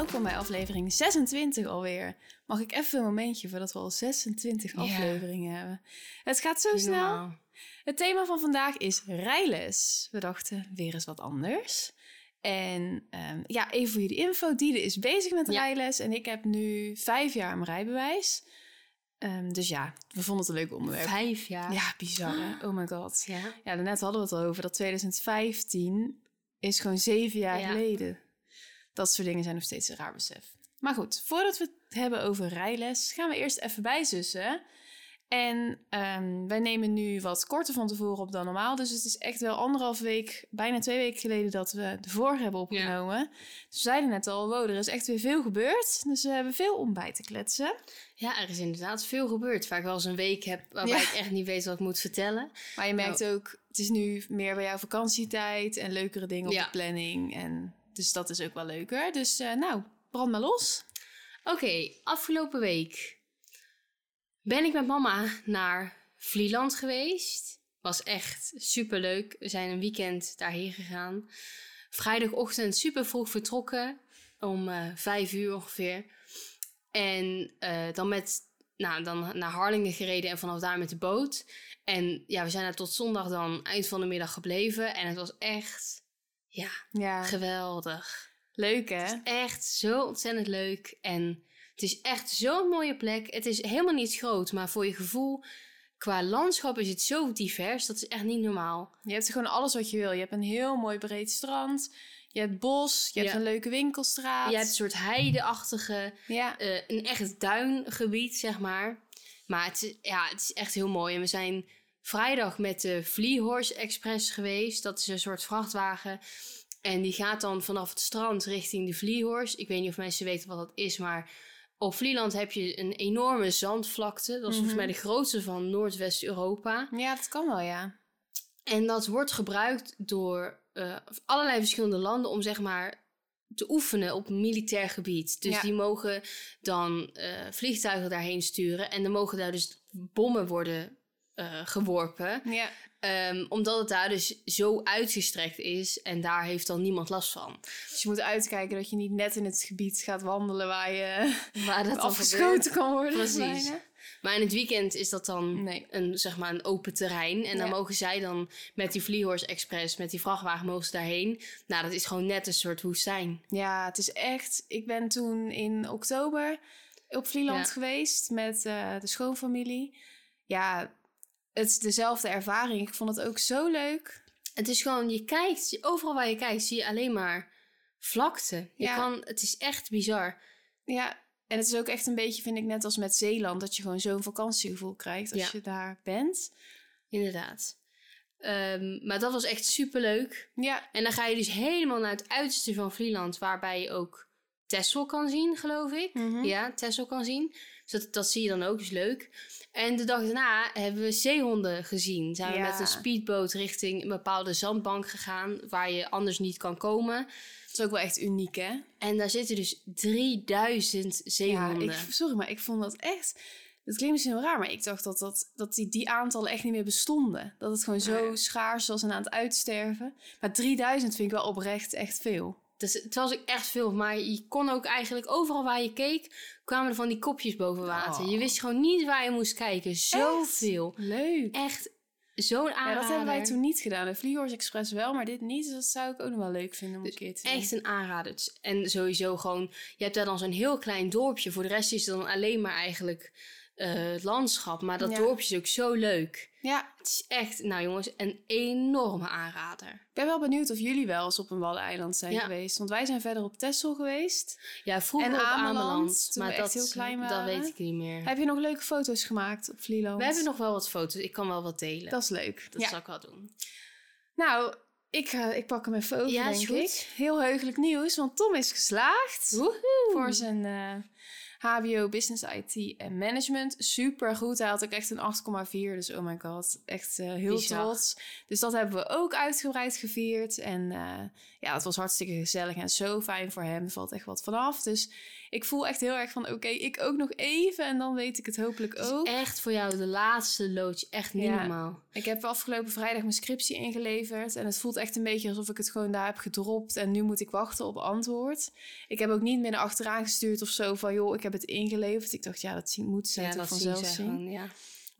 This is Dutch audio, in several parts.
Welkom bij aflevering 26 alweer. Mag ik even een momentje voordat we al 26 Ja. afleveringen hebben? Het gaat zo snel. Het thema van vandaag is rijles. We dachten weer eens wat anders. En ehm, ja, even voor jullie info. Diede is bezig met Ja. rijles en ik heb nu vijf jaar mijn rijbewijs. Ehm, dus ja, we vonden het een leuk onderwerp. Vijf jaar. Ja, bizar hè? Oh my god. Ja. Ja, daarnet hadden we het al over dat 2015 is gewoon zeven jaar Ja. geleden. Dat soort dingen zijn nog steeds een raar besef. Maar goed, voordat we het hebben over rijles, gaan we eerst even bijzussen. En ehm, wij nemen nu wat korter van tevoren op dan normaal. Dus het is echt wel anderhalf week, bijna twee weken geleden dat we de vorige hebben opgenomen. Dus we zeiden net al, wow, er is echt weer veel gebeurd. Dus we hebben veel om bij te kletsen. ja, er is inderdaad veel gebeurd. Waar ik wel eens een week heb waarbij Ja. ik echt niet weet wat ik moet vertellen. Maar je merkt ook, het is nu meer bij jouw vakantietijd en leukere dingen op Ja. de planning. En dus dat is ook wel leuker. Dus eh, nou, brand maar los. Oké, afgelopen week ben ik met mama naar Vlieland geweest. Was echt super leuk. We zijn een weekend daarheen gegaan. Vrijdagochtend super vroeg vertrokken. Om eh, vijf uur ongeveer. En eh, dan met, nou, dan naar Harlingen gereden en vanaf daar met de boot. En ja, we zijn er tot zondag dan eind van de middag gebleven. En het was echt, ja, Ja, geweldig. leuk hè? Echt zo ontzettend leuk. En het is echt zo'n mooie plek. Het is helemaal niet groot, maar voor je gevoel, qua landschap is het zo divers. Dat is echt niet normaal. Je hebt gewoon alles wat je wil. Je hebt een heel mooi breed strand. Je hebt bos. Je hebt Ja. een leuke winkelstraat. Je hebt een soort heideachtige, Ja, eh, een echt duingebied, zeg maar. Maar het is, ja, het is echt heel mooi. En we zijn vrijdag met de Vliehorse Express geweest. Dat is een soort vrachtwagen. En die gaat dan vanaf het strand richting de Vliehorse. Ik weet niet of mensen weten wat dat is, maar op Vlieland heb je een enorme zandvlakte. Dat is volgens Mhm. mij de grootste van Noordwest-Europa. ja, dat kan wel ja. En dat wordt gebruikt door eh, allerlei verschillende landen om zeg maar te oefenen op militair gebied. Dus Ja. die mogen dan eh, vliegtuigen daarheen sturen en dan mogen daar dus bommen worden eh, geworpen. Ja, Ehm, omdat het daar dus zo uitgestrekt is en daar heeft dan niemand last van. dus je moet uitkijken dat je niet net in het gebied gaat wandelen waar je Waar dat afgeschoten kan worden. Precies. bijna. Maar in het weekend is dat dan Nee. een, zeg maar een open terrein. En dan Ja. mogen zij dan met die Vliehorse Express, met die vrachtwagen, mogen ze daarheen. Nou, dat is gewoon net een soort woestijn. Ja, het is echt. Ik ben toen in oktober op Vlieland Ja. geweest met eh, de schoonfamilie. Ja, het is dezelfde ervaring. Ik vond het ook zo leuk. Het is gewoon, je kijkt, overal waar je kijkt, zie je alleen maar vlakte. Je Ja. kan, het is echt bizar. Ja, en het is ook echt een beetje, vind ik, net als met Zeeland, dat je gewoon zo'n vakantiegevoel krijgt als Ja. je daar bent. Inderdaad. Ehm, maar dat was echt super leuk. Ja, En dan ga je dus helemaal naar het uiterste van Vlieland, waarbij je ook Texel kan zien, geloof ik. Mhm. Ja, Texel kan zien. Dus dat, dat zie je dan ook, is leuk. En de dag daarna hebben we zeehonden gezien. Zijn we Ja. met een speedboot richting een bepaalde zandbank gegaan, waar je anders niet kan komen. het is ook wel echt uniek, hè? En daar zitten dus 3000 Ja, zeehonden. ik, sorry, maar ik vond dat echt... Het klinkt misschien wel raar, maar ik dacht dat, dat, dat die, die aantallen echt niet meer bestonden. Dat het gewoon zo schaars was en aan het uitsterven. Maar 3000 vind ik wel oprecht echt veel. Dus het was ook echt veel, maar je kon ook eigenlijk overal waar je keek, kwamen er van die kopjes boven water. Oh. Je wist gewoon niet waar je moest kijken. Zoveel. Leuk. Echt zo'n Ja, aanrader. dat hebben wij toen niet gedaan. De Vliehorse Express wel, maar dit niet. Dus dat zou ik ook nog wel leuk vinden om een keer te doen. Echt een aanrader. En sowieso gewoon, je hebt daar dan zo'n heel klein dorpje. Voor de rest is het dan alleen maar eigenlijk eh, het landschap. Maar dat Ja. dorpje is ook zo leuk. Ja, Het is echt, nou jongens, een enorme aanrader. ik ben wel benieuwd of jullie wel eens op een Waddeneiland zijn Ja. geweest. Want wij zijn verder op Texel geweest. Ja, vroeger En op Ameland, Ameland. toen maar dat, echt heel klein dat waren. weet ik niet meer. Heb je nog leuke foto's gemaakt op Vlieland? We hebben nog wel wat foto's. Ik kan wel wat delen. Dat is leuk. Dat ja. zal ik wel doen. Nou, ik, ga, ik pak hem even over, Ja, denk goed. ik. Heel heugelijk nieuws, want Tom is geslaagd Woehoe. voor zijn eh, HBO Business IT en Management. Super goed. Hij had ook echt een 8,4. Dus oh my god, echt eh, heel Bizar. trots. Dus dat hebben we ook uitgebreid gevierd. En eh, ja, het was hartstikke gezellig en zo fijn voor hem. Er valt echt wat vanaf. Dus ik voel echt heel erg van oké, ik ook nog even. En dan weet ik het hopelijk Het ook. echt voor jou de laatste loodje. Echt niet Ja. normaal. Ik heb afgelopen vrijdag mijn scriptie ingeleverd. En het voelt echt een beetje alsof ik het gewoon daar heb gedropt. En nu moet ik wachten op antwoord. Ik heb ook niet meer naar achteraan gestuurd of zo van... joh, ik heb het ingeleverd. Ik dacht, ja, dat moet zij Ja, toch vanzelf ze zien. gewoon, ja.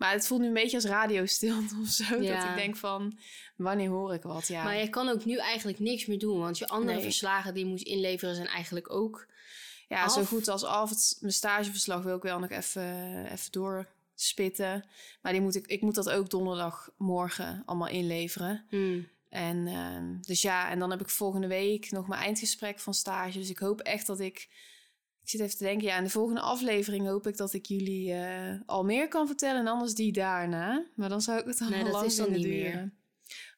Maar het voelt nu een beetje als radiostilte of zo. Dat ik denk van, wanneer hoor ik wat? Ja, Maar je kan ook nu eigenlijk niks meer doen. Want je andere Nee. verslagen die je moet inleveren zijn eigenlijk ook... ja zo goed als af. Het, mijn stageverslag wil ik wel nog even, even doorspitten. Maar die moet ik, ik moet dat ook donderdagmorgen allemaal inleveren. Hmm. En ehm, dus ja, en dan heb ik volgende week nog mijn eindgesprek van stage. Dus ik hoop echt dat ik. Ik zit even te denken, ja, in de volgende aflevering hoop ik dat ik jullie eh, al meer kan vertellen. En anders die daarna. Maar dan zou ik het Nee, al dat lang is dan vinden niet meer.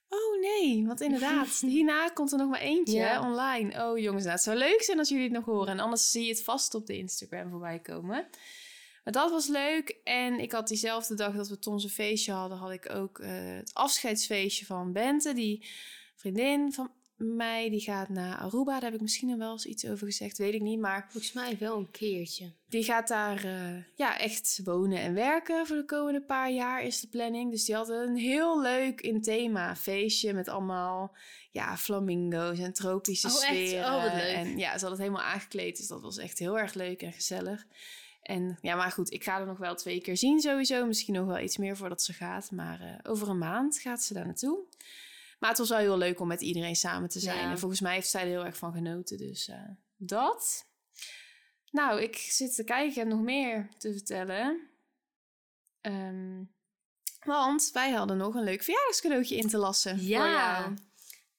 Oh nee, want inderdaad, hierna komt er nog maar eentje Ja. hè, online. Oh jongens, nou, het zou leuk zijn als jullie het nog horen. En anders zie je het vast op de Instagram voorbij komen. Maar dat was leuk. En ik had diezelfde dag dat we Tom's feestje hadden, had ik ook eh, het afscheidsfeestje van Bente. Die vriendin van mij, die gaat naar Aruba. Daar heb ik misschien nog wel eens iets over gezegd, weet ik niet. Maar Volgens mij wel een keertje. die gaat daar eh, ja, echt wonen en werken voor de komende paar jaar is de planning. Dus die had een heel leuk in thema feestje met allemaal ja, flamingo's en tropische Oh, echt? Oh, wat leuk. En ja, ze had het helemaal aangekleed, dus dat was echt heel erg leuk en gezellig. En ja, maar goed, ik ga er nog wel twee keer zien sowieso. Misschien nog wel iets meer voordat ze gaat. Maar eh, over een maand gaat ze daar naartoe. Maar het was wel heel leuk om met iedereen samen te zijn. Ja. En volgens mij heeft zij er heel erg van genoten. Dus eh, dat. Nou, ik zit te kijken. Heb nog meer te vertellen. Ehm, want wij hadden nog een leuk verjaardagscadeautje in te lassen. voor Ja. jou.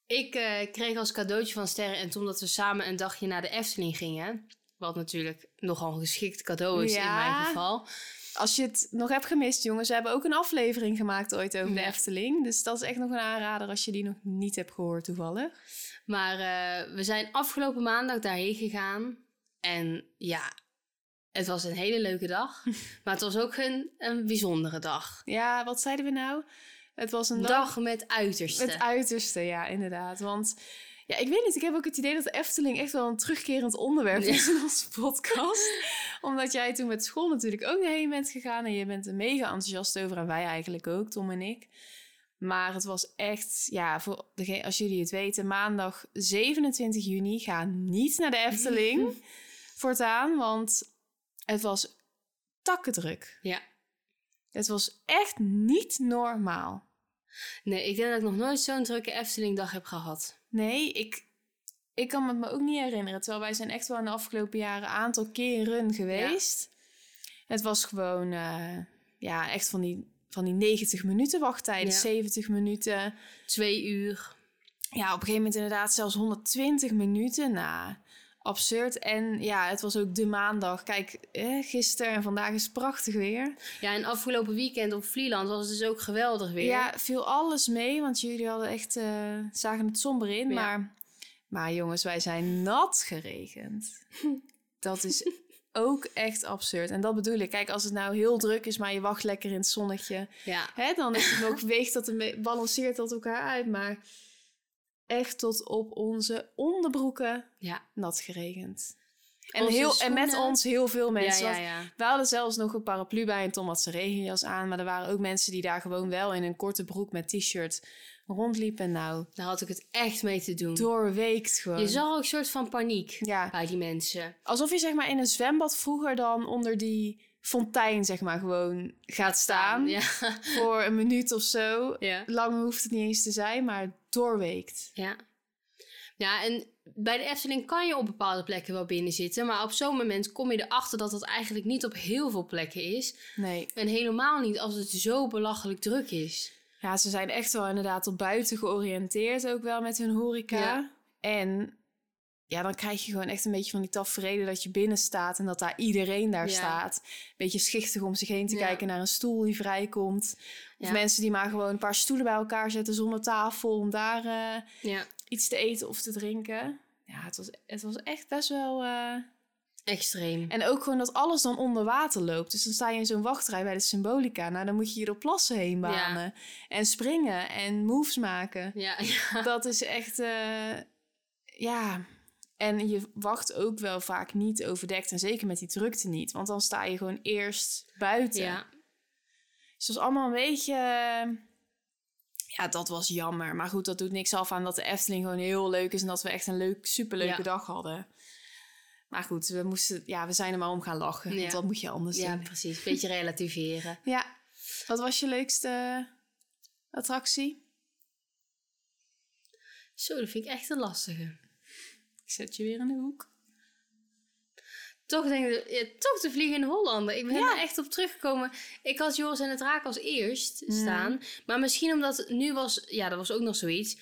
Ik eh, kreeg als cadeautje van Sterren en Tom dat we samen een dagje naar de Efteling gingen. Wat natuurlijk nogal een geschikt cadeau is in mijn geval. Als je het nog hebt gemist, jongens, we hebben ook een aflevering gemaakt ooit over de. Efteling. Dus dat is echt nog een aanrader als je die nog niet hebt gehoord toevallig. Maar eh, we zijn afgelopen maandag daarheen gegaan. En ja, het was een hele leuke dag. maar het was ook een, een bijzondere dag. Ja, wat zeiden we nou? Het was een dag dag met uiterste. Het uiterste, ja, inderdaad. Want ja, ik weet niet, ik heb ook het idee dat de Efteling echt wel een terugkerend onderwerp Ja. is in onze podcast. Omdat jij toen met school natuurlijk ook heen bent gegaan en je bent er mega enthousiast over en wij eigenlijk ook, Tom en ik. Maar het was echt, ja, voor degene, als jullie het weten, maandag 27 juni ga niet naar de Efteling voortaan, want het was takkendruk. Ja. Het was echt niet normaal. Nee, ik denk dat ik nog nooit zo'n drukke Efteling-dag heb gehad. Nee, ik, ik kan het me ook niet herinneren. Terwijl wij zijn echt wel in de afgelopen jaren een aantal keren geweest. Het was gewoon, eh, ja, echt van die, van die 90 minuten wachttijden, Ja. 70 minuten. Twee uur. Ja, op een gegeven moment inderdaad zelfs 120 minuten. Nou, absurd. En ja, het was ook de maandag. Kijk, eh, gisteren en vandaag is prachtig weer. Ja, en afgelopen weekend op Vlieland was het dus ook geweldig weer. Ja, viel alles mee, want jullie hadden echt, eh, zagen het somber in. Ja. Maar, maar jongens, wij zijn nat geregend. Dat is ook echt absurd. En dat bedoel ik. Kijk, als het nou heel druk is, maar je wacht lekker in het zonnetje. ja. Hè, dan is het nog, weegt dat balanceert dat elkaar uit. Maar echt tot op onze onderbroeken ja. nat geregend. En, Onze heel, en met ons heel veel mensen. ja, ja. we hadden zelfs nog een paraplu bij en Tom had zijn regenjas aan. Maar er waren ook mensen die daar gewoon wel in een korte broek met t-shirt rondliepen. Nou, Daar had ik het echt mee te doen. doorweekt gewoon. Je zag ook een soort van paniek bij die mensen. alsof je zeg maar in een zwembad vroeger dan onder die fontein zeg maar gewoon gaat staan. Ja. Voor een minuut of zo. ja. Lang hoeft het niet eens te zijn, maar doorweekt. Ja. Ja, en bij de Efteling kan je op bepaalde plekken wel binnen zitten. Maar op zo'n moment kom je erachter dat dat eigenlijk niet op heel veel plekken is. Nee. En helemaal niet als het zo belachelijk druk is. Ja, ze zijn echt wel inderdaad op buiten georiënteerd ook wel met hun horeca. Ja. En ja, dan krijg je gewoon echt een beetje van die tafereelen dat je binnen staat en dat daar iedereen daar Ja. staat. Beetje schichtig om zich heen te Ja. kijken naar een stoel die vrijkomt. Of Ja. mensen die maar gewoon een paar stoelen bij elkaar zetten zonder tafel om daar eh, Ja, iets te eten of te drinken. Ja, het was, het was echt best wel. eh, extreem. En ook gewoon dat alles dan onder water loopt. Dus dan sta je in zo'n wachtrij bij de Symbolica. Nou, dan moet je je door plassen heen banen. En springen en moves maken. Ja, ja. Dat is echt, eh, ja. En je wacht ook wel vaak niet overdekt. En zeker met die drukte niet. Want dan sta je gewoon eerst buiten. ja. Dus dat was allemaal een beetje... Ja, dat was jammer. Maar goed, dat doet niks af aan dat de Efteling gewoon heel leuk is. En dat we echt een leuk, superleuke Ja. dag hadden. Maar goed, we, moesten, ja, we zijn er maar om gaan lachen. Ja. Want dat moet je anders ja, doen. precies. Beetje relativeren. Ja. Wat was je leukste attractie? Zo, dat vind ik echt een lastige. Zet je weer in de hoek. Toch denk ik, ja, toch de Vliegende Hollander. Ik ben Ja. er echt op teruggekomen. Ik had Joris en het Raak als eerst Mhm. staan. Maar misschien omdat het nu was... Ja, dat was ook nog zoiets.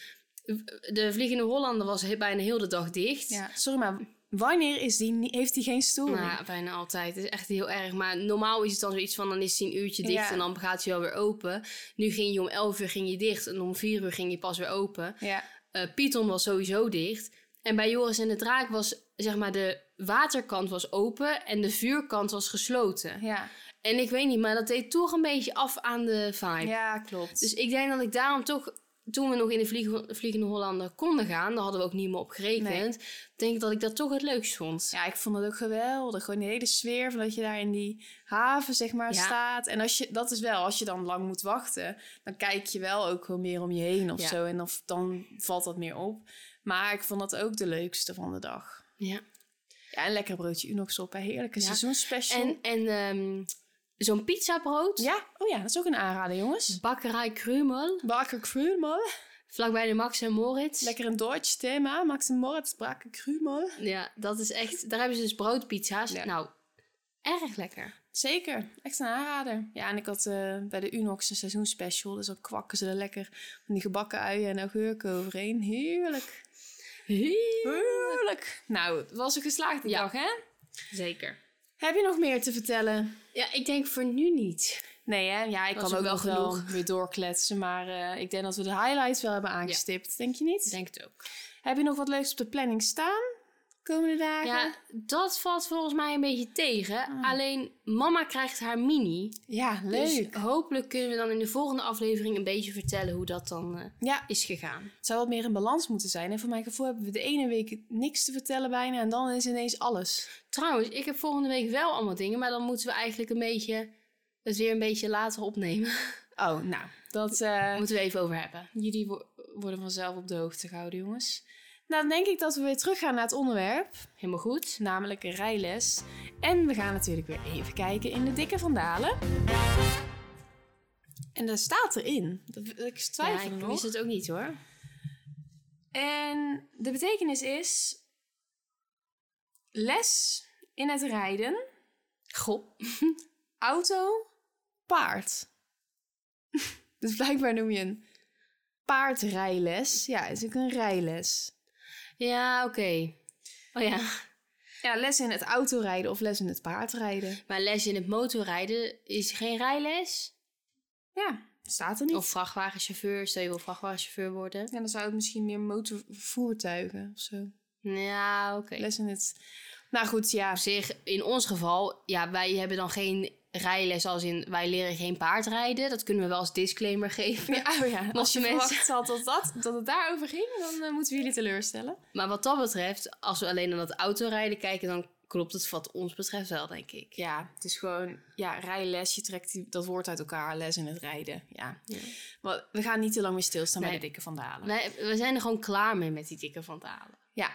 De Vliegende Hollander was bijna heel de dag dicht. Ja, sorry, maar wanneer is die, heeft hij geen stoel? Nou, ja, bijna altijd. Het is echt heel erg. Maar normaal is het dan zoiets van... dan is hij een uurtje dicht Ja. en dan gaat hij wel weer open. Nu ging je om 11 uur ging je dicht en om 4 uur ging je pas weer open. ja. Eh Python was sowieso dicht. En bij Joris en de Draak was, zeg maar, de waterkant was open en de vuurkant was gesloten. Ja. En ik weet niet, maar dat deed toch een beetje af aan de vibe. ja, klopt. Dus ik denk dat ik daarom toch, toen we nog in de Vlieg- Vliegende Hollander konden gaan, daar hadden we ook niet meer op gerekend, denk ik dat ik dat toch het leukst vond. Ja, ik vond het ook geweldig. Gewoon die hele sfeer van dat je daar in die haven, zeg maar, Ja. staat. En als je, dat is wel, als je dan lang moet wachten, dan kijk je wel ook gewoon meer om je heen of Ja. zo. En of, dan valt dat meer op. Maar ik vond dat ook de leukste van de dag. Ja. Ja, een lekker broodje Unox op, een heerlijke Ja. seizoensspecial. En, en ehm, zo'n pizzabrood, Ja, oh ja, dat is ook een aanrader, jongens. bakkerij Krumel, Bakker Krumel. vlakbij de Max en Moritz. Lekker een Duits thema. Max en Moritz, Bakker Krumel. Ja, dat is echt, daar hebben ze dus broodpizza's. Ja. Nou, erg lekker. Zeker, echt een aanrader. Ja, en ik had eh, bij de Unox een seizoensspecial. Dus dan kwakken ze er lekker van die gebakken uien en augurken overheen. Heerlijk. Heerlijk. Nou, het was een geslaagde Ja. dag, hè? Zeker. Heb je nog meer te vertellen? Ja, ik denk voor nu niet. Nee, hè? Ja, ik Was kan ook wel nog wel genoeg. weer doorkletsen. Maar eh, ik denk dat we de highlights wel hebben aangestipt. Denk je niet? Ik denk het ook. Heb je nog wat leuks op de planning staan? Komende dagen? Ja, dat valt volgens mij een beetje tegen. Alleen mama krijgt haar mini. Ja, Dus leuk. hopelijk kunnen we dan in de volgende aflevering een beetje vertellen hoe dat dan eh, Ja, is gegaan. het zou wat meer in balans moeten zijn. En voor mijn gevoel hebben we de ene week niks te vertellen bijna. En dan is ineens alles. Trouwens, ik heb volgende week wel allemaal dingen, maar dan moeten we eigenlijk een beetje het weer een beetje later opnemen. Oh, nou, dat... eh, moeten we even over hebben. Jullie wo- worden vanzelf op de hoogte gehouden, jongens. Nou, dan denk ik dat we weer teruggaan naar het onderwerp, Helemaal goed. namelijk een rijles. En we gaan natuurlijk weer even kijken in de dikke vandalen. En daar staat erin. Dat, ik Ja, twijfel ik nog. wist het ook niet hoor. En de betekenis is les in het rijden, Goh. auto, paard. dus blijkbaar noem je een paardrijles. Ja, het is ook een rijles. Ja, oké. Oh ja. Ja, les in het autorijden of les in het paardrijden. Maar les in het motorrijden is geen rijles? Ja, staat er niet. Of vrachtwagenchauffeur, stel je wil vrachtwagenchauffeur worden. ja, dan zou het misschien meer motorvoertuigen of zo. Ja, oké. Les in het... Nou goed, ja. Op zich, in ons geval, ja, wij hebben dan geen rijles als in wij leren geen paardrijden. Dat kunnen we wel als disclaimer geven. Ja, oh ja. Als je mensen- verwacht had dat, dat, dat het daarover ging, dan eh, moeten we jullie teleurstellen. Maar wat dat betreft, als we alleen naar dat autorijden kijken, dan klopt het wat ons betreft wel, denk ik. Ja, het is gewoon, ja, rijles. Je trekt die, dat woord uit elkaar, les in het rijden. Ja. Ja. Maar we gaan niet te lang meer stilstaan bij Nee. de dikke vandalen. Wij, we zijn er gewoon klaar mee met die dikke vandalen. Ja.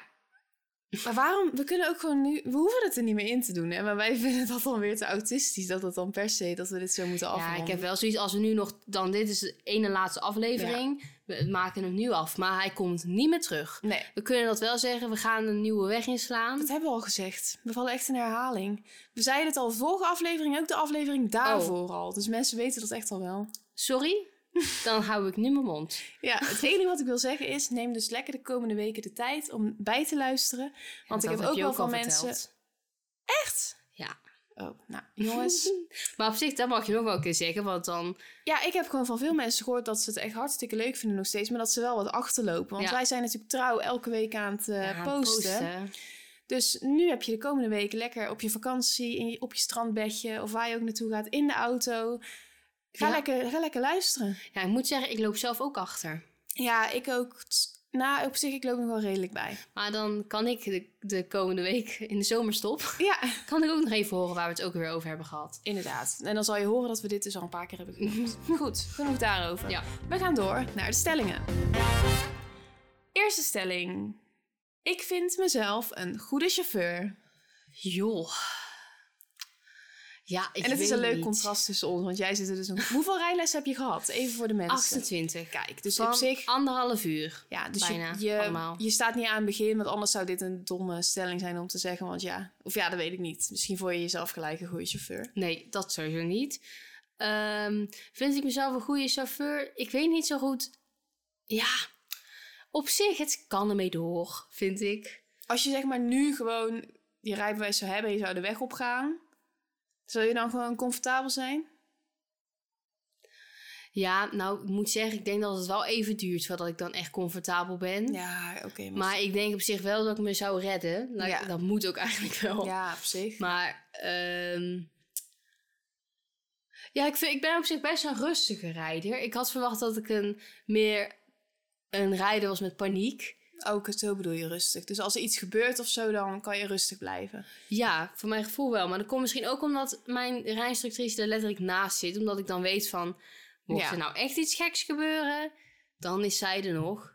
Maar waarom? We kunnen ook gewoon nu... We hoeven het er niet meer in te doen. Hè? Maar wij vinden dat dan weer te autistisch. Dat het dan per se, dat we dit zo moeten afronden. Ja, ik heb wel zoiets als we nu nog, dan dit is de ene laatste aflevering. We maken hem nu af, maar hij komt niet meer terug. Nee, We kunnen dat wel zeggen, we gaan een nieuwe weg inslaan. dat hebben we al gezegd. We vallen echt in herhaling. We zeiden het al vorige aflevering, ook de aflevering daarvoor al. Dus mensen weten dat echt al wel. Sorry? Dan hou ik nu mijn mond. Ja, het enige wat ik wil zeggen is, neem dus lekker de komende weken de tijd om bij te luisteren. Want Ja, ik heb ook wel van mensen... Echt? Ja. Oh, nou, jongens. Maar op zich, dat mag je nog wel een keer zeggen, want dan... ja, ik heb gewoon van veel mensen gehoord dat ze het echt hartstikke leuk vinden nog steeds. Maar dat ze wel wat achterlopen. Want Ja. wij zijn natuurlijk trouw elke week aan het eh, ja, posten. Dus nu heb je de komende weken lekker op je vakantie, in je, op je strandbedje of waar je ook naartoe gaat, in de auto. Ga, Ja. lekker, ga lekker luisteren. Ja, ik moet zeggen, ik loop zelf ook achter. Ja, ik ook. Nou, op zich, ik loop nog wel redelijk bij. Maar dan kan ik de, de komende week in de zomerstop... Ja, kan ik ook nog even horen waar we het ook weer over hebben gehad. inderdaad. En dan zal je horen dat we dit dus al een paar keer hebben genoemd. Goed, genoeg daarover. Ja. We gaan door naar de stellingen. Eerste stelling. Ik vind mezelf een goede chauffeur. Joh. Ja, ik en het is een leuk niet. contrast tussen ons, want jij zit er dus een... Hoeveel rijlessen heb je gehad? Even voor de mensen. 28. Kijk, dus Van op zich... anderhalf uur. Ja, dus bijna je, je, allemaal. je staat niet aan het begin, want anders zou dit een domme stelling zijn om te zeggen. Want ja, of ja, dat weet ik niet. Misschien vond je jezelf gelijk een goede chauffeur. Nee, dat sowieso niet. Ehm, vind ik mezelf een goede chauffeur? Ik weet niet zo goed. Ja, op zich, het kan ermee door, vind ik. Als je zeg maar nu gewoon je rijbewijs zou hebben en je zou de weg op gaan, zou je dan gewoon comfortabel zijn? Ja, nou, ik moet zeggen, ik denk dat het wel even duurt voordat ik dan echt comfortabel ben. Ja, oké. Maar ik denk op zich wel dat ik me zou redden. Nou, Ja. Dat moet ook eigenlijk wel. ja, op zich. Maar ehm, ja, ik, vind, ik ben op zich best een rustige rijder. Ik had verwacht dat ik een meer een rijder was met paniek. Ook zo bedoel je rustig. Dus als er iets gebeurt of zo, dan kan je rustig blijven. Ja, voor mijn gevoel wel. Maar dat komt misschien ook omdat mijn rijinstructrice er letterlijk naast zit. Omdat ik dan weet van, mocht Ja. er nou echt iets geks gebeuren, dan is zij er nog.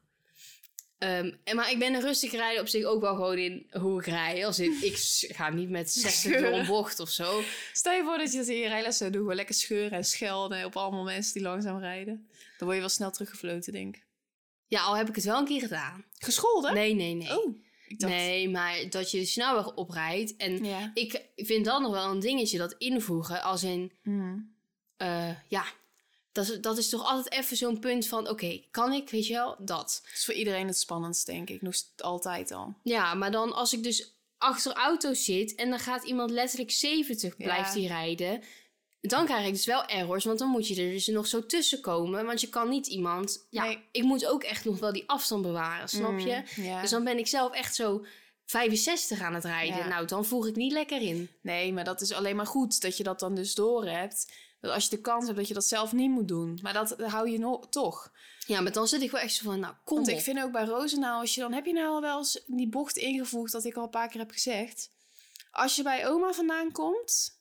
Ehm, en, maar ik ben een rustige rijder op zich ook wel gewoon in hoe ik rij. Als in, ik ga niet met 60 door een bocht of zo. Stel je voor dat je dat in je rijles zou doen. Gewoon lekker scheuren en schelden op allemaal mensen die langzaam rijden. Dan word je wel snel teruggefloten, denk ik. Ja, al heb ik het wel een keer gedaan. Gescholden? Nee, nee, nee. Oh, dacht... Nee, maar dat je de snelweg oprijdt. En Ja. ik vind dat nog wel een dingetje, dat invoegen. Als in, Hmm. eh, ja, dat is, dat is toch altijd even zo'n punt van... Oké, kan ik, weet je wel, dat. Het is voor iedereen het spannendst, denk ik. Nog altijd al. Ja, maar dan als ik dus achter auto's zit... en dan gaat iemand letterlijk 70 Ja. blijft die rijden... dan krijg ik dus wel errors, want dan moet je er dus nog zo tussen komen. Want je kan niet iemand... Ja, Nee. ik moet ook echt nog wel die afstand bewaren, snap je? Mm, ja. Dus dan ben ik zelf echt zo 65 aan het rijden. Ja. Nou, dan voeg ik niet lekker in. Nee, maar dat is alleen maar goed dat je dat dan dus door hebt. Dat als je de kans hebt dat je dat zelf niet moet doen. Maar dat hou je nog toch. Ja, maar dan zit ik wel echt zo van, nou, kom Want op. ik vind ook bij Rozenaal, als je dan heb je nou al wel eens die bocht ingevoegd, dat ik al een paar keer heb gezegd. Als je bij oma vandaan komt,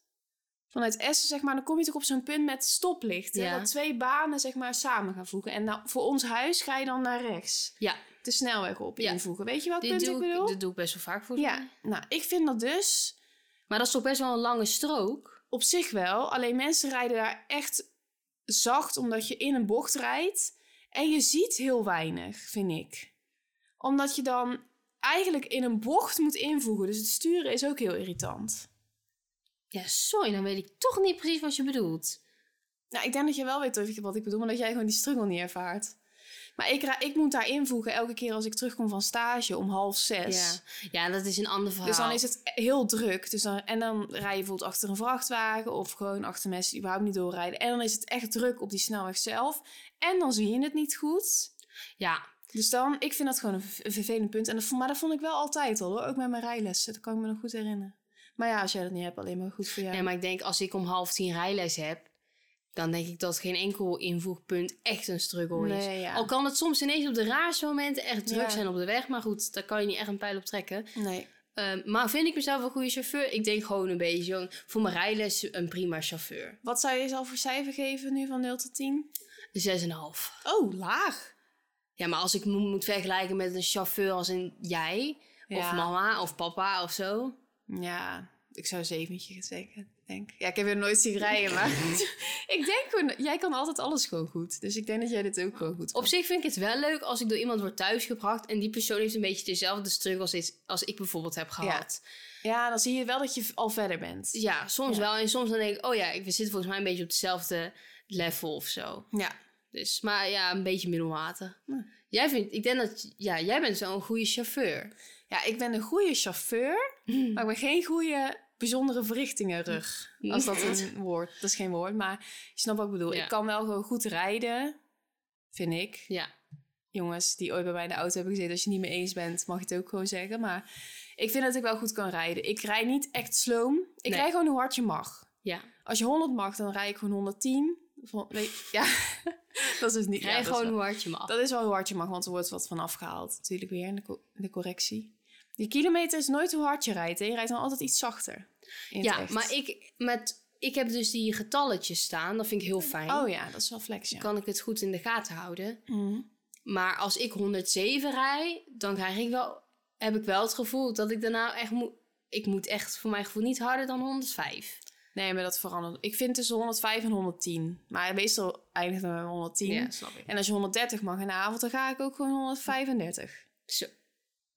vanuit Essen zeg maar, dan kom je toch op zo'n punt met stoplichten. Ja. Dat twee banen zeg maar samen gaan voegen. En nou, voor ons huis ga je dan naar rechts. Ja, De snelweg op Ja. invoegen. Weet je dit punt doe, ik ik, bedoel? dit doe ik best wel vaak voor Ja, nou, ik vind dat dus Maar dat is toch best wel een lange strook? op zich wel. Alleen mensen rijden daar echt zacht, omdat je in een bocht rijdt. En je ziet heel weinig, vind ik. Omdat je dan eigenlijk in een bocht moet invoegen. Dus het sturen is ook heel irritant. Ja, sorry, dan weet ik toch niet precies wat je bedoelt. Nou, ik denk dat je wel weet wat ik bedoel, maar dat jij gewoon die struggle niet ervaart. Maar ik, ra- ik moet daar invoegen elke keer als ik terugkom van stage om half zes. Ja. ja, dat is een ander verhaal. Dus dan is het heel druk. Dus dan, en dan rij je bijvoorbeeld achter een vrachtwagen of gewoon achter mensen die überhaupt niet doorrijden. En dan is het echt druk op die snelweg zelf. En dan zie je het niet goed. Ja, Dus dan, ik vind dat gewoon een, vervelend punt. En dat, maar dat vond ik wel altijd al hoor. Ook met mijn rijlessen. Dat kan ik me nog goed herinneren. Maar ja, als jij dat niet hebt, alleen maar goed voor jou. nee, maar ik denk als ik om half tien rijles heb... dan denk ik dat geen enkel invoegpunt echt een struggle is. Ja. Al kan het soms ineens op de raarste momenten echt druk Ja. zijn op de weg. Maar goed, daar kan je niet echt een pijl op trekken. Nee. Ehm, maar vind ik mezelf een goede chauffeur? Ik denk gewoon een beetje zo'n... Voor mijn rijles een prima chauffeur. Wat zou je jezelf voor cijfer geven nu van 0 tot 10? Zes en een half. Oh, laag. Ja, maar als ik mo- moet vergelijken met een chauffeur als een jij... Of mama of papa of zo. Ja, ik zou zeventje zeggen, denk Ja, ik heb je nooit zien rijden, maar ik denk gewoon... Jij kan altijd alles gewoon goed. Dus ik denk dat jij dit ook gewoon goed kan. Op zich vind ik het wel leuk als ik door iemand word thuisgebracht... en die persoon heeft een beetje dezelfde struggles als, ik bijvoorbeeld heb gehad. Ja, dan zie je wel dat je al verder bent. Ja, soms Ja. wel. En soms dan denk ik, oh ja, ik- we zitten volgens mij een beetje op hetzelfde level of zo. Ja. Dus, maar ja, een beetje middelmatig. Ja. Jij vindt, ik denk dat, ja, jij bent zo'n goede chauffeur. Ja, ik ben een goede chauffeur, maar ik ben geen goede bijzondere verrichtingenrug. Als dat een woord, dat is geen woord, maar je snapt wat ik bedoel. Ja. Ik kan wel gewoon goed rijden, vind ik. Ja. Jongens die ooit bij mij in de auto hebben gezeten, als je het niet mee eens bent, mag je het ook gewoon zeggen. Maar ik vind dat ik wel goed kan rijden. Ik rijd niet echt sloom. Ik Nee. rijd gewoon hoe hard je mag. Ja. Als je 100 mag, dan rijd ik gewoon 110. Van- weet- Ja, dat is dus niet... Rij ja, gewoon wel- hoe hard je mag. Dat is wel hoe hard je mag, want er wordt wat van afgehaald. Natuurlijk weer in de, co- in de correctie. Die kilometer is nooit hoe hard je rijdt. Hè? Je rijdt dan altijd iets zachter. ja, echt. maar ik, met, ik heb dus die getalletjes staan. Dat vind ik heel fijn. Oh ja, dat is wel flex, ja. Dan kan ik het goed in de gaten houden. Mhm. Maar als ik 107 rij, dan krijg ik wel, heb ik wel het gevoel dat ik daarna echt moet... Ik moet echt voor mijn gevoel niet harder dan 105. Nee, maar dat verandert. Ik vind tussen 105 en 110. Maar meestal eindigt het met 110. Ja, snap ik. En als je 130 mag in de avond, dan ga ik ook gewoon 135. Zo.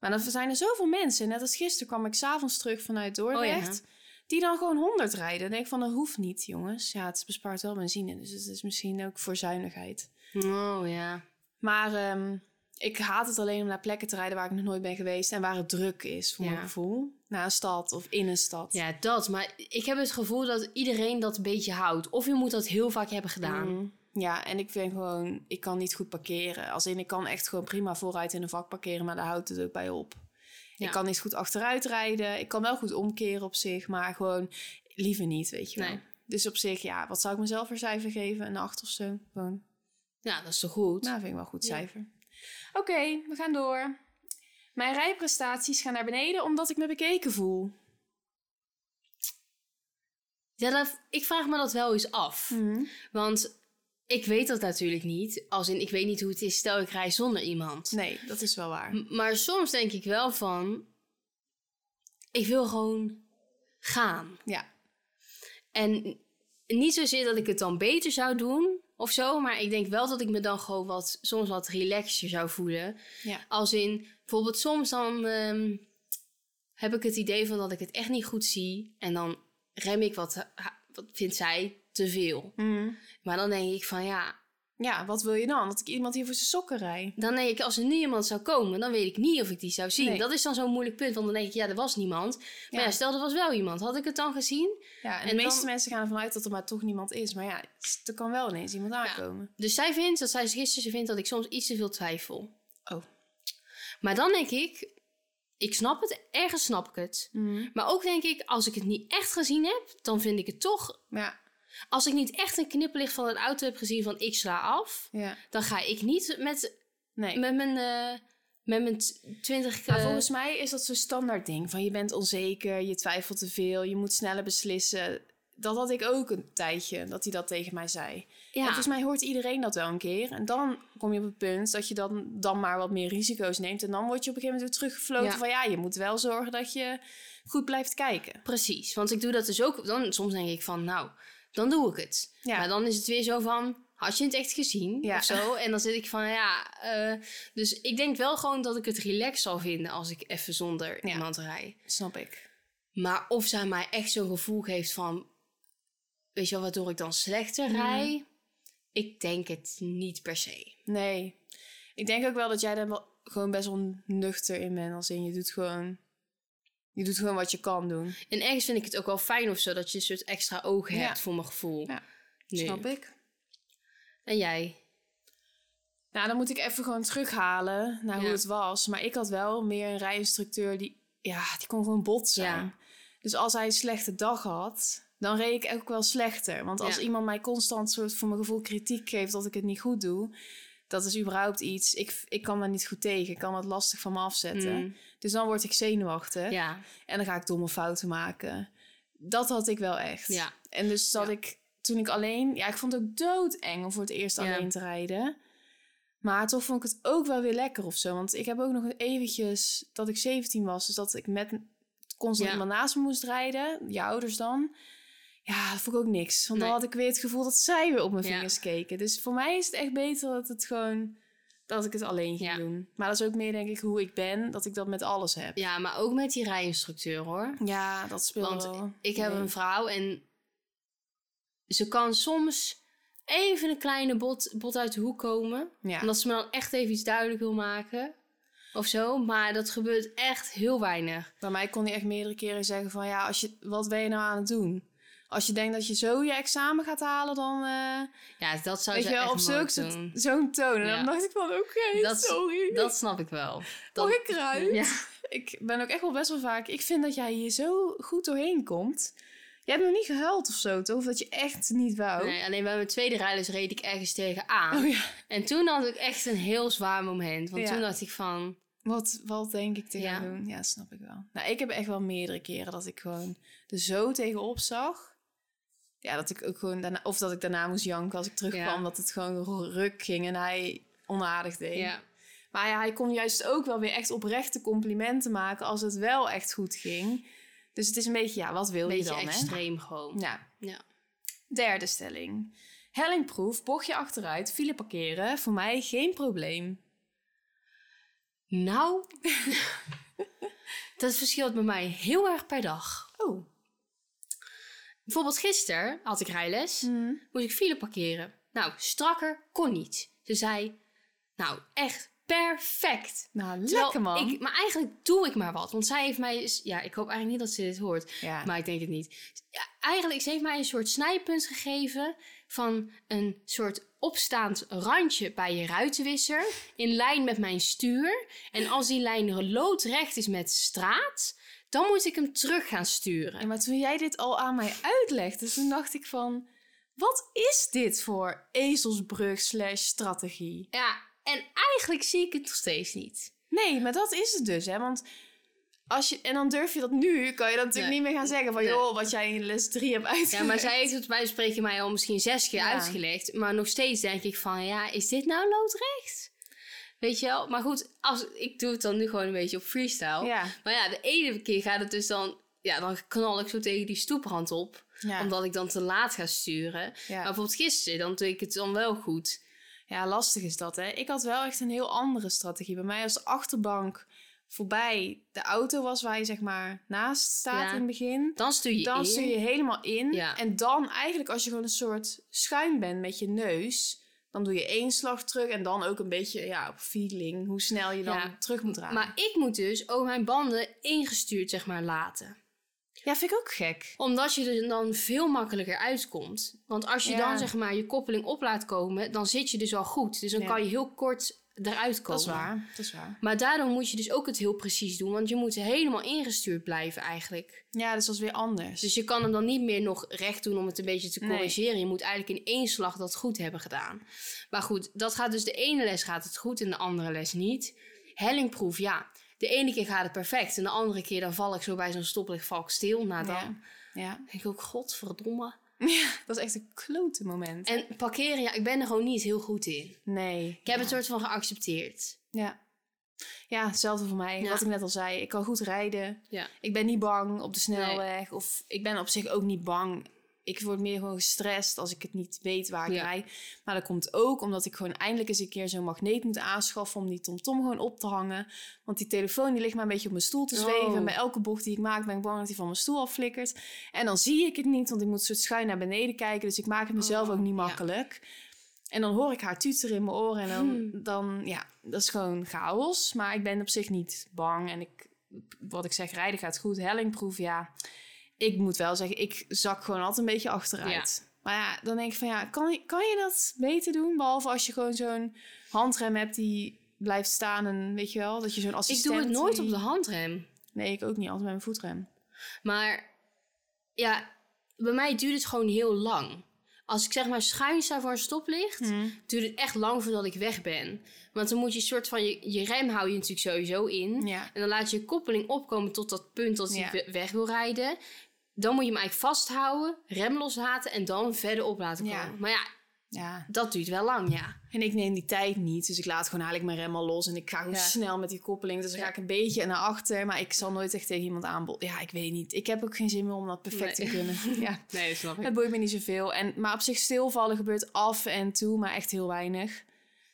Maar dan zijn er zoveel mensen. Net als gisteren kwam ik s'avonds terug vanuit Dordrecht. Oh Die dan gewoon 100 rijden. Dan denk ik van, dat hoeft niet, jongens. Ja, het bespaart wel benzine. Dus het is misschien ook voor zuinigheid. Oh ja. Maar ehm, ik haat het alleen om naar plekken te rijden waar ik nog nooit ben geweest. En waar het druk is, voor Ja. mijn gevoel. Naar een stad of in een stad. Ja, dat. Maar ik heb het gevoel dat iedereen dat een beetje houdt. Of je moet dat heel vaak hebben gedaan. Mm. Ja, en ik vind gewoon, ik kan niet goed parkeren. Als in, ik kan echt gewoon prima vooruit in een vak parkeren, maar daar houdt het ook bij op. Ja. Ik kan niet goed achteruit rijden. Ik kan wel goed omkeren op zich, maar gewoon liever niet, weet je wel. Nee. Dus op zich, ja, wat zou ik mezelf voor cijfer geven? Een 8 of zo? Gewoon. Ja, dat is toch goed? Nou, vind ik wel een goed Ja. cijfer. Oké, we gaan door. Mijn rijprestaties gaan naar beneden omdat ik me bekeken voel. Ja, dat, ik vraag me dat wel eens af. Mhm. Want ik weet dat natuurlijk niet. Als in, ik weet niet hoe het is. Stel, ik rij zonder iemand. Nee, dat is wel waar. M- Maar soms denk ik wel van... Ik wil gewoon gaan. Ja, En niet zozeer dat ik het dan beter zou doen of zo. Maar ik denk wel dat ik me dan gewoon wat, soms wat relaxer zou voelen. ja. Als in, bijvoorbeeld soms dan ehm, heb ik het idee van dat ik het echt niet goed zie. En dan rem ik wat, wat vindt zij, te veel. Mhm. Maar dan denk ik van ja, Ja, wat wil je dan? Dat ik iemand hier voor zijn sokken rij? dan denk ik als er nu iemand zou komen, dan weet ik niet of ik die zou zien. Nee. Dat is dan zo'n moeilijk punt, want dan denk ik ja, er was niemand. Maar Ja. ja, stel er was wel iemand, had ik het dan gezien? Ja, en, En de meeste dan- mensen gaan ervan uit dat er maar toch niemand is. Maar ja, er kan wel ineens iemand aankomen. Dus zij vindt, dat zij gisteren ze vindt dat ik soms iets te veel twijfel. Oh. Maar dan denk ik, ik snap het, ergens snap ik het. Maar ook denk ik, als ik het niet echt gezien heb, dan vind ik het toch... Ja, Als ik niet echt een knipperlicht van een auto heb gezien van ik sla af... ja. dan ga ik niet met, Nee. met mijn, eh met mijn t- 20... Maar eh, volgens mij is dat zo'n standaard ding. Van je bent onzeker, je twijfelt te veel, je moet sneller beslissen. Dat had ik ook een tijdje, dat hij dat tegen mij zei. En volgens mij hoort iedereen dat wel een keer. En dan kom je op het punt dat je dan, dan maar wat meer risico's neemt. En dan word je op een gegeven moment weer teruggefloten Ja. van... ja, je moet wel zorgen dat je goed blijft kijken. precies. Want ik doe dat dus ook... Dan, soms denk ik van, nou, dan doe ik het. Ja. Maar dan is het weer zo van... Had je het echt gezien? Ja. Of zo. En dan zit ik van, ja... eh, dus ik denk wel gewoon dat ik het relaxed zal vinden... als ik even zonder Ja. iemand rij. Snap ik. Maar of zij mij echt zo'n gevoel geeft van... Weet je wel, waardoor ik dan slechter Mhm. rij? Ik denk het niet per se. Nee. Ik denk ook wel dat jij daar wel gewoon best wel nuchter in bent. Als in, je doet gewoon... Je doet gewoon wat je kan doen. En ergens vind ik het ook wel fijn of zo... dat je een soort extra ogen hebt voor mijn gevoel. Ja. Snap ik. En jij? Nou, dan moet ik even gewoon terughalen naar hoe het was. Maar ik had wel meer een rijinstructeur die... Ja, die kon gewoon bot zijn. Ja. Dus als hij een slechte dag had, dan reed ik ook wel slechter. Want als Ja. iemand mij constant soort voor mijn gevoel kritiek geeft dat ik het niet goed doe... Dat is überhaupt iets... Ik, ik kan daar niet goed tegen. Ik kan het lastig van me afzetten. Mm. Dus dan word ik zenuwachtig. Ja. En dan ga ik domme fouten maken. Dat had ik wel echt. Ja. En dus Ja. ik toen ik alleen... Ja, ik vond het ook doodeng om voor het eerst alleen te rijden. Maar toch vond ik het ook wel weer lekker of zo. Want ik heb ook nog eventjes dat ik 17 was. Dus dat ik met constant iemand naast me moest rijden. Je ouders dan. Ja, dat vond ik ook niks. Want Nee. dan had ik weer het gevoel dat zij weer op mijn Ja. vingers keken. Dus voor mij is het echt beter dat het gewoon... Dat ik het alleen ging Ja. doen. Maar dat is ook meer denk ik hoe ik ben. Dat ik dat met alles heb. ja, maar ook met die rijinstructeur hoor. Ja, dat speelt Want wel. ik heb Nee. een vrouw en ze kan soms even een kleine bot, bot uit de hoek komen. Ja. Omdat ze me dan echt even iets duidelijk wil maken. Of zo. Maar dat gebeurt echt heel weinig. Bij mij kon hij echt meerdere keren zeggen van... ja, als je, wat ben je nou aan het doen? Als je denkt dat je zo je examen gaat halen, dan... eh, Ja, dat zou je wel, op zo'n toon. En Ja. dan dacht ik van, oké, Dat- sorry. Dat snap ik wel. Dat, Mag ik? Ja. Ik ben ook echt wel best wel vaak... Ik vind dat jij hier zo goed doorheen komt. Jij hebt nog niet gehuild of zo, toch? Of dat je echt niet wou? Nee, alleen bij mijn tweede rijles reed ik ergens tegenaan. Oh ja. En toen had ik echt een heel zwaar moment. Want Ja. toen dacht ik van... Wat, wat denk ik te Ja. doen? Ja, snap ik wel. Nou, ik heb echt wel meerdere keren dat ik gewoon er zo tegenop zag. Ja, dat ik ook gewoon daarna... Of dat ik daarna moest janken als ik terugkwam. Ja. Dat het gewoon ruk ging en hij onaardig deed. Ja, Maar ja, hij kon juist ook wel weer echt oprechte complimenten maken... als het wel echt goed ging. Dus het is een beetje, ja, wat wil je dan, hè? extreem gewoon. Ja. Ja. Derde stelling. Hellingproef, bochtje achteruit, file parkeren. Voor mij geen probleem. Nou, dat verschilt bij mij heel erg per dag. Oh. Bijvoorbeeld gisteren had ik rijles. Hm. moest ik file parkeren. Nou, strakker kon niet. Ze zei, nou, echt perfect. Nou, Terwijl lekker man. Ik, maar eigenlijk doe ik maar wat. Want zij heeft mij... Ja, ik hoop eigenlijk niet dat ze dit hoort. Ja. Maar ik denk het niet. Ja, eigenlijk, ze heeft mij een soort snijpunt gegeven... van een soort opstaand randje bij je ruitenwisser... in lijn met mijn stuur. En als die lijn loodrecht is met straat... dan moet ik hem terug gaan sturen. Ja, maar toen jij dit al aan mij uitlegde, toen dacht ik van... Wat is dit voor ezelsbrug slash strategie? Ja, en eigenlijk zie ik het nog steeds niet. Nee, maar dat is het dus, hè. Want als je... En dan durf je dat nu, kan je dat natuurlijk Nee. niet meer gaan zeggen van... Nee. joh, wat jij in les 3 hebt uitgelegd. Ja, maar zij heeft het bij spreken mij al misschien zes keer Ja. uitgelegd. Maar nog steeds denk ik van, ja, is dit nou loodrecht? Weet je wel? Maar goed, als, ik doe het dan nu gewoon een beetje op freestyle. Ja, Maar ja, de ene keer gaat het dus dan... Ja, dan knal ik zo tegen die stoeprand op. ja. Omdat ik dan te laat ga sturen. ja. Maar bijvoorbeeld gisteren, dan doe ik het dan wel goed. Ja, lastig is dat, hè. Ik had wel echt een heel andere strategie. Bij mij als de achterbank voorbij de auto was waar je zeg maar naast staat Ja. in het begin. Dan stuur je Dan in. stuur je helemaal in. Ja. En dan eigenlijk als je gewoon een soort schuin bent met je neus... dan doe je één slag terug en dan ook een beetje ja, op feeling... hoe snel je dan Ja. terug moet draaien. Maar ik moet dus ook mijn banden ingestuurd, zeg maar, laten. Ja, vind ik ook gek. Omdat je er dan veel makkelijker uitkomt. Want als je Ja. dan zeg maar je koppeling op laat komen, dan zit je dus al goed. Dus dan Ja. kan je heel kort eruit komen. Dat is waar, dat is waar. Maar daardoor moet je dus ook het heel precies doen. Want je moet helemaal ingestuurd blijven eigenlijk. Ja, dus dat is weer anders. Dus je kan hem dan niet meer nog recht doen om het een beetje te Nee. corrigeren. Je moet eigenlijk in één slag dat goed hebben gedaan. Maar goed, dat gaat dus de ene les gaat het goed en de andere les niet. Hellingproef, ja. De ene keer gaat het perfect en de andere keer dan val ik zo bij zo'n stoplicht val ik stil. Nou dan ja. ja. denk ik ook, godverdomme. ja, dat is echt een klote moment. En parkeren, ja, ik ben er gewoon niet heel goed in. Nee. Ik heb ja. het soort van geaccepteerd. Ja. Ja, hetzelfde voor mij. Ja. Wat ik net al zei. Ik kan goed rijden. Ja. Ik ben niet bang op de snelweg. Of ik ben op zich ook niet bang. Ik word meer gewoon gestrest als ik het niet weet waar ik Ja. rijd. Maar dat komt ook omdat ik gewoon eindelijk eens een keer zo'n magneet moet aanschaffen... om die TomTom gewoon op te hangen. Want die telefoon die ligt maar een beetje op mijn stoel te zweven. Oh. En bij elke bocht die ik maak ben ik bang dat die van mijn stoel afflikkert. En dan zie ik het niet, want ik moet soort schuin naar beneden kijken. Dus ik maak het mezelf Oh, ook niet ja. makkelijk. En dan hoor ik haar tuteren in mijn oren. En dan, Hmm. dan, ja, dat is gewoon chaos. Maar ik ben op zich niet bang. En ik, wat ik zeg, rijden gaat goed. Hellingproef, ja. Ik moet wel zeggen, ik zak gewoon altijd een beetje achteruit. Maar ja, dan denk ik van ja, kan, je- kan je dat beter doen? Behalve als je gewoon zo'n handrem hebt die blijft staan. En weet je wel, dat je zo'n Ik assistent... doe het nooit die- op de handrem. Nee, ik ook niet. Altijd met mijn voetrem. Maar ja, bij mij duurt het gewoon heel lang. Als ik zeg maar schuin sta voor een stoplicht, duurt het echt lang voordat ik weg ben. Want dan moet je soort van, je, je rem hou je natuurlijk sowieso in. Ja. En dan laat je je koppeling opkomen tot dat punt dat Ja. we- weg wil rijden. Dan moet je hem eigenlijk vasthouden, rem loslaten en dan verder op laten komen. Ja. Maar ja, Ja. dat duurt wel lang, ja. En ik neem die tijd niet. Dus ik laat gewoon eigenlijk mijn rem al los. En ik ga gewoon Ja. snel met die koppeling. Dus dan ga ik een beetje naar achter. Maar ik zal nooit echt tegen iemand aanboden. Ja, ik weet niet. Ik heb ook geen zin meer om dat perfect Nee. te kunnen. ja. Nee, dat snap Het boeit me niet zoveel. En, maar op zich stilvallen gebeurt af en toe. Maar echt heel weinig.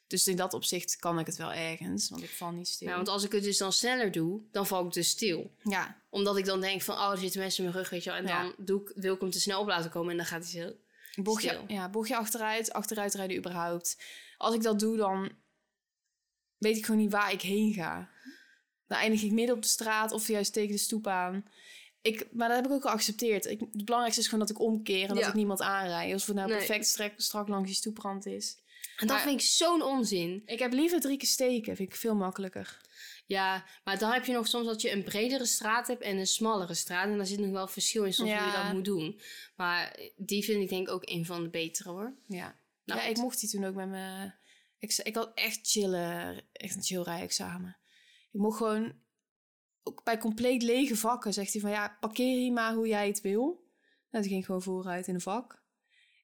Dus in dat opzicht kan ik het wel ergens. Want ik val niet stil. Ja, want als ik het dus dan sneller doe, dan val ik dus stil. ja. Omdat ik dan denk van, oh, er zitten mensen in mijn rug, weet je wel. En Ja. dan doe ik, wil ik hem te snel op laten komen en dan gaat hij zo. Bochtje, Stil. ja, bochtje achteruit, achteruit rijden überhaupt. Als ik dat doe, dan weet ik gewoon niet waar ik heen ga. Dan eindig ik midden op de straat of juist tegen de stoep aan. Ik, maar dat heb ik ook geaccepteerd. Ik, het belangrijkste is gewoon dat ik omkeer en dat ik niemand aanrijd. Als het nou perfect strak langs die stoeprand is. En dat Maar- vind ik zo'n onzin. Ik heb liever drie keer steken, vind ik veel makkelijker. Ja, maar dan heb je nog soms dat je een bredere straat hebt en een smallere straat. En daar zit nog wel verschil in soms hoe je dat moet doen. Maar die vind ik denk ik ook een van de betere hoor. Ja, Nou, ja ik mocht die toen ook met mijn... Ik, ik had echt chillen, echt een chill rijexamen. Ik mocht gewoon... Ook bij compleet lege vakken zegt hij van... Ja, parkeer hier maar hoe jij het wil. Nou, toen ging ik gewoon vooruit in een vak.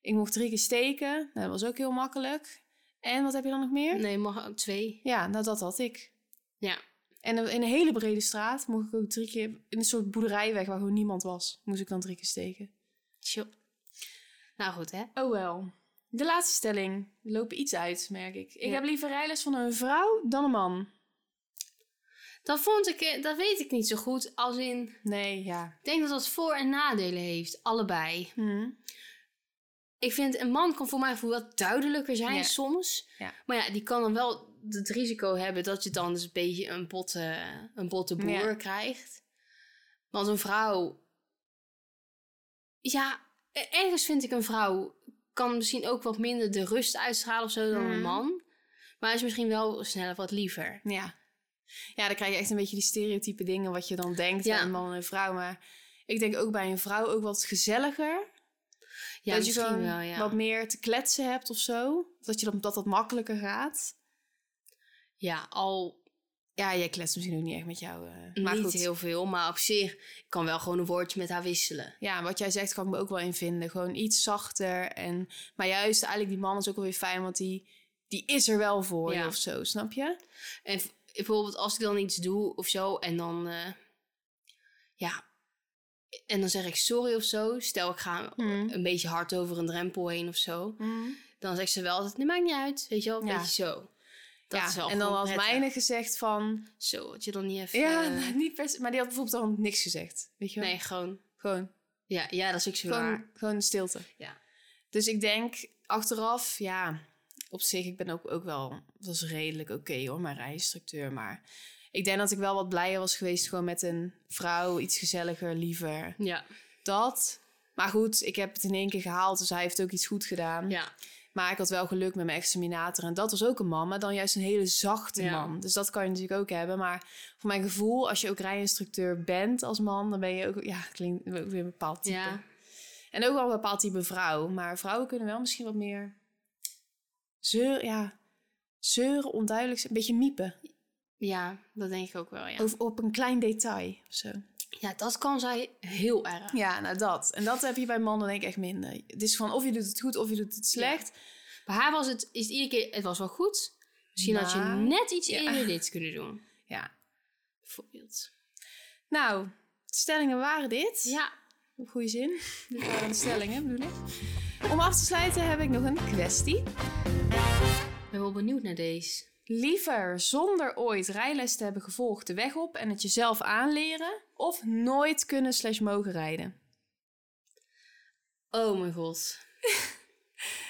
Ik mocht drie keer steken. Nou, dat was ook heel makkelijk. En wat heb je dan nog meer? Nee, mag twee. Ja, nou dat had ik. Ja. En in een hele brede straat mocht ik ook drie keer... In een soort boerderijweg waar gewoon niemand was. Moest ik dan drie keer steken. Chill. Nou goed hè. Oh wel. De laatste stelling. We lopen iets uit, merk ik. Ik Ja. heb liever rijles van een vrouw dan een man. Dat vond ik, eh, dat weet ik niet zo goed. Als in, Nee, ja. ik denk dat dat voor- en nadelen heeft. Allebei. Hm. Ik vind een man kan voor mij wat duidelijker zijn Ja. soms. Ja. Maar ja, die kan dan wel het risico hebben dat je dan dus een beetje een botte, een botte boer Ja. krijgt. Want een vrouw... Ja, e- ergens vind ik een vrouw kan misschien ook wat minder de rust uitstralen of zo dan een Mhm. man. Maar is misschien wel sneller wat liever. Ja. Ja, dan krijg je echt een beetje die stereotype dingen wat je dan denkt Ja. aan een man en een vrouw. Maar ik denk ook bij een vrouw ook wat gezelliger. Ja, dat je gewoon wel, ja. wat meer te kletsen hebt of zo. Dat, je dat, dat dat makkelijker gaat. Ja, al Ja, jij kletst misschien ook niet echt met jou. eh, maar niet goed. heel veel, maar op zich ik kan wel gewoon een woordje met haar wisselen. Ja, wat jij zegt kan ik me ook wel in vinden. Gewoon iets zachter. En, maar juist eigenlijk die man is ook wel weer fijn, want die, die is er wel voor Ja. je of zo, snap je? En bijvoorbeeld als ik dan iets doe of zo en dan, eh, ja, en dan zeg ik sorry of zo. Stel ik ga Mm. een beetje hard over een drempel heen of zo. Dan zegt ze wel altijd, nee maakt niet uit, weet je wel, een Ja. beetje zo. Dat ja, is wel en dan had mijne gezegd van... Zo, had je dan niet even... Ja, eh, niet per maar die had bijvoorbeeld dan niks gezegd. Weet je wel? nee, gewoon, Gewoon, ja, ja, dat is ook zo waar. gewoon, gewoon stilte. Ja. Dus ik denk achteraf, ja, op zich, ik ben ook, ook wel, dat is redelijk oké hoor, mijn rijinstructeur. Maar ik denk dat ik wel wat blijer was geweest gewoon met een vrouw, iets gezelliger, liever. Ja, Dat. Maar goed, ik heb het in één keer gehaald, dus hij heeft ook iets goed gedaan. ja, Maar ik had wel geluk met mijn examinator. En dat was ook een man, maar dan juist een hele zachte Ja. man. Dus dat kan je natuurlijk ook hebben. Maar voor mijn gevoel, als je ook rijinstructeur bent als man, dan ben je ook, ja, klinkt ook weer een bepaald type. ja. En ook wel een bepaald type vrouw. Maar vrouwen kunnen wel misschien wat meer zeur, ja, zeuren, onduidelijk zijn. Een beetje miepen. Ja, dat denk ik ook wel, ja. Over, op een klein detail of zo. Ja, dat kan zij heel erg. Ja, nou dat. En dat heb je bij mannen denk ik echt minder. Het is van of je doet het goed of je doet het slecht. Bij haar was het, is het iedere keer, het was wel goed. Misschien had je net iets Ja. eerder dit kunnen doen. Ja. Bijvoorbeeld. Nou, de stellingen waren dit. Ja. Op goede zin. Dit waren de stellingen, bedoel ik. Om af te sluiten heb ik nog een kwestie. Ik ben wel benieuwd naar deze. Liever zonder ooit rijles te hebben gevolgd de weg op en het jezelf aanleren... of nooit kunnen slash mogen rijden? Oh mijn god.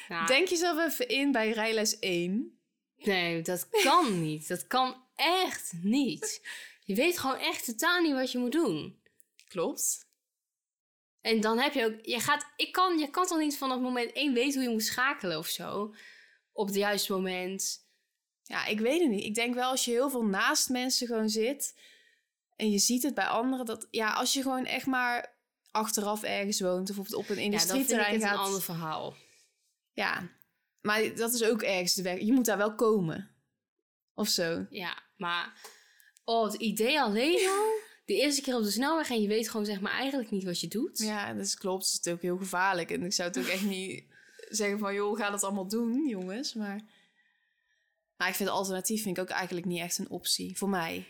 Nou, Denk jezelf even in bij rijles 1. Nee, dat kan niet. Dat kan echt niet. Je weet gewoon echt totaal niet wat je moet doen. Klopt. En dan heb je ook... Je, gaat, ik kan, je kan toch niet vanaf moment één weten hoe je moet schakelen of zo? Op het juiste moment. Ja, ik weet het niet. Ik denk wel als je heel veel naast mensen gewoon zit... en je ziet het bij anderen... dat ja, als je gewoon echt maar achteraf ergens woont... of op een Ja, dan vind ik industrieterrein het een ander verhaal. Ja, maar dat is ook ergens de weg. Je moet daar wel komen. Of zo. Ja, maar... Oh, het idee alleen al... De eerste keer op de snelweg en je weet gewoon zeg maar eigenlijk niet wat je doet. Ja, dat is klopt. Het is ook heel gevaarlijk. En ik zou het ook echt niet zeggen van... joh, ga dat allemaal doen, jongens. Maar, maar ik vind alternatief vind ik ook eigenlijk niet echt een optie. Voor mij.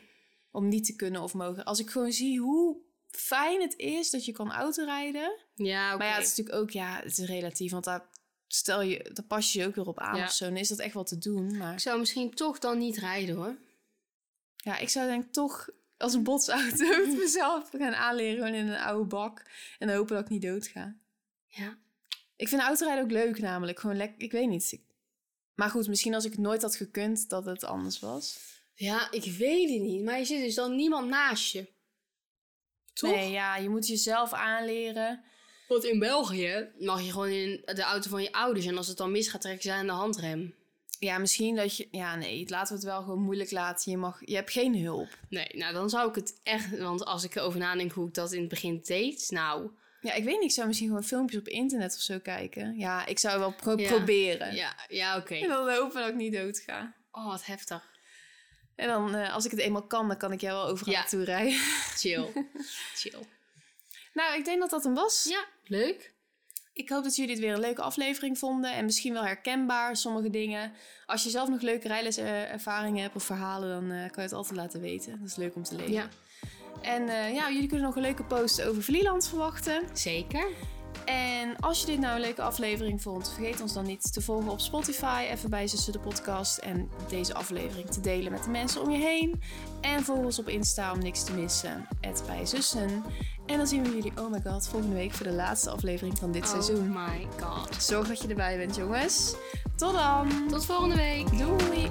Om niet te kunnen of mogen. Als ik gewoon zie hoe fijn het is dat je kan autorijden. Ja. Maar ja, het is natuurlijk ook... Ja, het is relatief. Want daar, stel je, daar pas je je ook weer op aan Ja. of zo. Dan is dat echt wel te doen. Maar Ik zou misschien toch dan niet rijden hoor. Ja, ik zou denk ik toch als een botsauto het mezelf gaan aanleren gewoon in een oude bak. En hopen dat ik niet dood ga. Ja. Ik vind autorijden ook leuk namelijk. Gewoon lekker, ik weet niet. Maar goed, misschien als ik het nooit had gekund, dat het anders was. Ja, ik weet het niet. Maar je zit dus dan niemand naast je. Toch? Nee, ja, je moet jezelf aanleren. Want in België mag je gewoon in de auto van je ouders. En als het dan misgaat, trekken ze aan de handrem. Ja, misschien dat je... Ja, nee, laten we het wel gewoon moeilijk laten. Je, mag, je hebt geen hulp. Nee, nou dan zou ik het echt... Want als ik erover nadenk hoe ik dat in het begin deed... Nou, Ja, ik weet niet. Ik zou misschien gewoon filmpjes op internet of zo kijken. Ja, ik zou wel pro- Ja. proberen. ja, ja oké. En dan hopen dat ik niet dood ga. Oh, wat heftig. En dan, eh, als ik het eenmaal kan, dan kan ik jou wel overal Ja. naartoe rijden. Chill. Chill. Nou, ik denk dat dat hem was. Ja, leuk. Ik hoop dat jullie het weer een leuke aflevering vonden. En misschien wel herkenbaar, sommige dingen. Als je zelf nog leuke rijleservaringen hebt of verhalen, dan eh, kan je het altijd laten weten. Dat is leuk om te lezen. Ja, En eh, ja, jullie kunnen nog een leuke post over Vlieland verwachten. zeker. En als je dit nou een leuke aflevering vond, vergeet ons dan niet te volgen op Spotify. Even bij Zussen de podcast. En deze aflevering te delen met de mensen om je heen. En volg ons op Insta om niks te missen. Het bij Zussen. En dan zien we jullie, oh my god, volgende week voor de laatste aflevering van dit seizoen. Oh my god. Zorg dat je erbij bent, jongens. Tot dan. Tot volgende week. Doei.